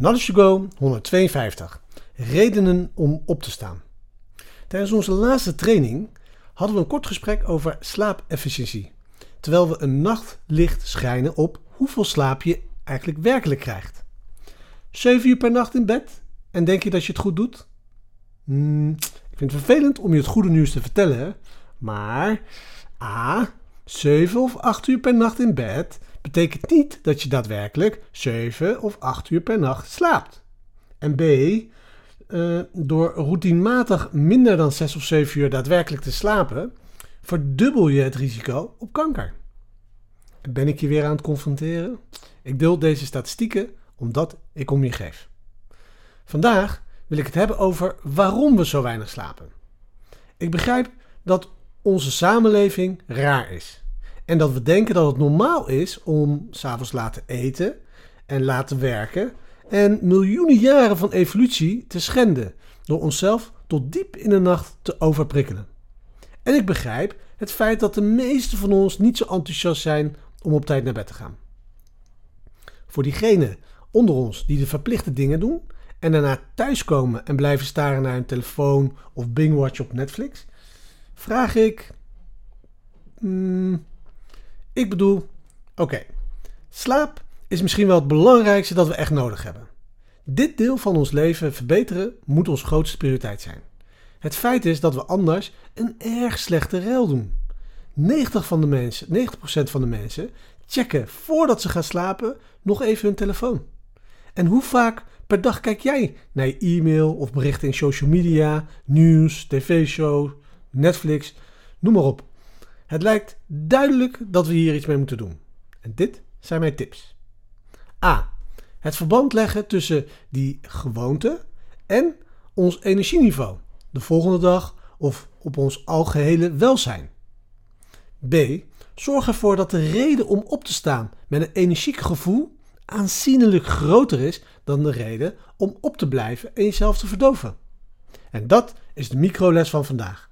Knowledge to Go 152. Redenen om op te staan. Tijdens onze laatste training hadden we een kort gesprek over slaapefficiëntie. Terwijl we een nachtlicht schijnen op hoeveel slaap je eigenlijk werkelijk krijgt. 7 uur per nacht in bed en denk je dat je het goed doet? Hmm, ik vind het vervelend om je het goede nieuws te vertellen, maar A. 7 of 8 uur per nacht in bed betekent niet dat je daadwerkelijk 7 of 8 uur per nacht slaapt. En B, uh, door routinematig minder dan 6 of 7 uur daadwerkelijk te slapen, verdubbel je het risico op kanker. Ben ik je weer aan het confronteren? Ik deel deze statistieken omdat ik om je geef. Vandaag wil ik het hebben over waarom we zo weinig slapen. Ik begrijp dat onze samenleving raar is. En dat we denken dat het normaal is om s'avonds laat te eten en laten werken en miljoenen jaren van evolutie te schenden door onszelf tot diep in de nacht te overprikkelen. En ik begrijp het feit dat de meesten van ons niet zo enthousiast zijn om op tijd naar bed te gaan. Voor diegenen onder ons die de verplichte dingen doen en daarna thuiskomen en blijven staren naar hun telefoon of bingwatch op Netflix, vraag ik. Hmm, ik bedoel, oké, slaap is misschien wel het belangrijkste dat we echt nodig hebben. Dit deel van ons leven verbeteren moet ons grootste prioriteit zijn. Het feit is dat we anders een erg slechte rel doen. 90%, van de mensen, 90% van de mensen checken voordat ze gaan slapen nog even hun telefoon. En hoe vaak per dag kijk jij naar je e-mail of berichten in social media, nieuws, tv-show, Netflix, noem maar op. Het lijkt duidelijk dat we hier iets mee moeten doen. En dit zijn mijn tips. A. Het verband leggen tussen die gewoonte en ons energieniveau. De volgende dag of op ons algehele welzijn. B. Zorg ervoor dat de reden om op te staan met een energiek gevoel aanzienlijk groter is dan de reden om op te blijven en jezelf te verdoven. En dat is de microles van vandaag.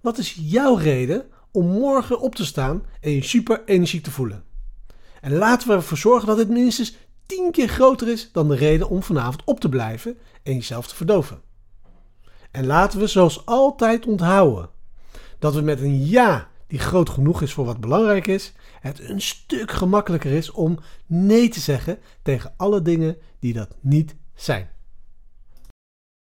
Wat is jouw reden om morgen op te staan en je super energiek te voelen? En laten we ervoor zorgen dat dit minstens 10 keer groter is dan de reden om vanavond op te blijven en jezelf te verdoven. En laten we zoals altijd onthouden dat we met een ja die groot genoeg is voor wat belangrijk is, het een stuk gemakkelijker is om nee te zeggen tegen alle dingen die dat niet zijn.